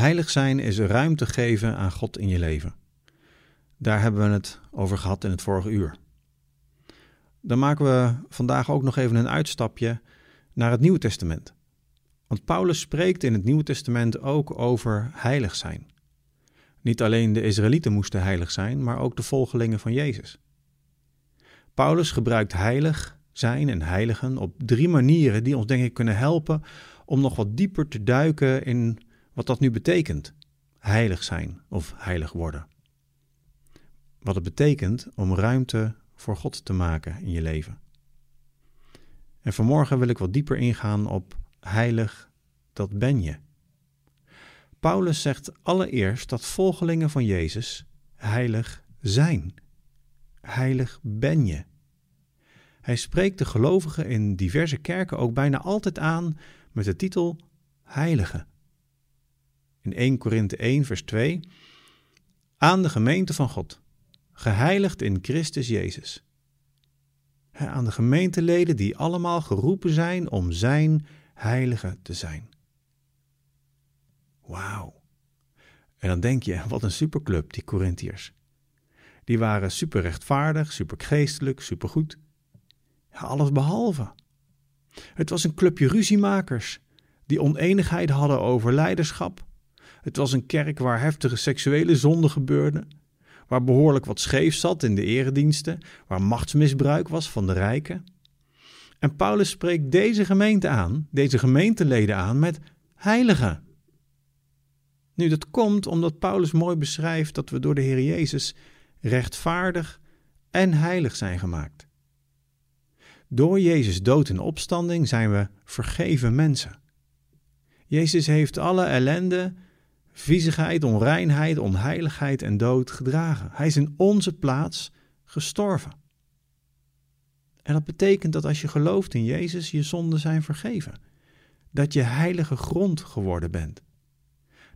Heilig zijn is ruimte geven aan God in je leven. Daar hebben we het over gehad in het vorige uur. Dan maken we vandaag ook nog even een uitstapje naar het Nieuwe Testament. Want Paulus spreekt in het Nieuwe Testament ook over heilig zijn. Niet alleen de Israëlieten moesten heilig zijn, maar ook de volgelingen van Jezus. Paulus gebruikt heilig zijn en heiligen op drie manieren die ons denk ik kunnen helpen om nog wat dieper te duiken in wat dat nu betekent. Heilig zijn of heilig worden. Wat het betekent om ruimte voor God te maken in je leven. En vanmorgen wil ik wat dieper ingaan op heilig, dat ben je. Paulus zegt allereerst dat volgelingen van Jezus heilig zijn. Heilig ben je. Hij spreekt de gelovigen in diverse kerken ook bijna altijd aan met de titel Heilige. In 1 Korinthe 1, vers 2: Aan de gemeente van God, geheiligd in Christus Jezus. Aan de gemeenteleden die allemaal geroepen zijn om Zijn heilige te zijn. Wauw. En dan denk je, wat een superclub, die Corinthiërs. Die waren super rechtvaardig, super geestelijk, super goed. Alles behalve. Het was een clubje ruziemakers die oneenigheid hadden over leiderschap. Het was een kerk waar heftige seksuele zonden gebeurden, waar behoorlijk wat scheef zat in de erediensten, waar machtsmisbruik was van de rijken. En Paulus spreekt deze gemeente aan, deze gemeenteleden aan met heiligen. Nu, dat komt omdat Paulus mooi beschrijft dat we door de Heer Jezus rechtvaardig en heilig zijn gemaakt. Door Jezus dood en opstanding zijn we vergeven mensen. Jezus heeft alle ellende, viezigheid, onreinheid, onheiligheid en dood gedragen. Hij is in onze plaats gestorven. En dat betekent dat als je gelooft in Jezus, je zonden zijn vergeven. Dat je heilige grond geworden bent.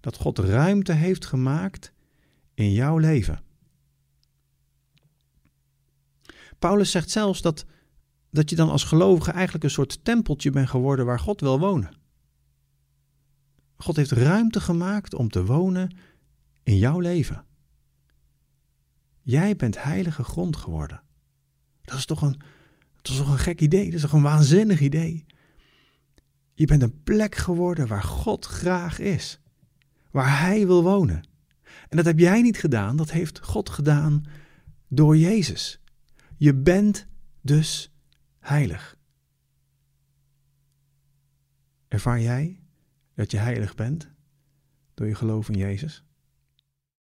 Dat God ruimte heeft gemaakt in jouw leven. Paulus zegt zelfs dat dat je dan als gelovige eigenlijk een soort tempeltje bent geworden waar God wil wonen. God heeft ruimte gemaakt om te wonen in jouw leven. Jij bent heilige grond geworden. Dat is toch een, dat is toch een gek idee? Dat is toch een waanzinnig idee? Je bent een plek geworden waar God graag is. Waar Hij wil wonen. En dat heb jij niet gedaan, dat heeft God gedaan door Jezus. Je bent dus heilig. Ervaar jij dat je heilig bent door je geloof in Jezus?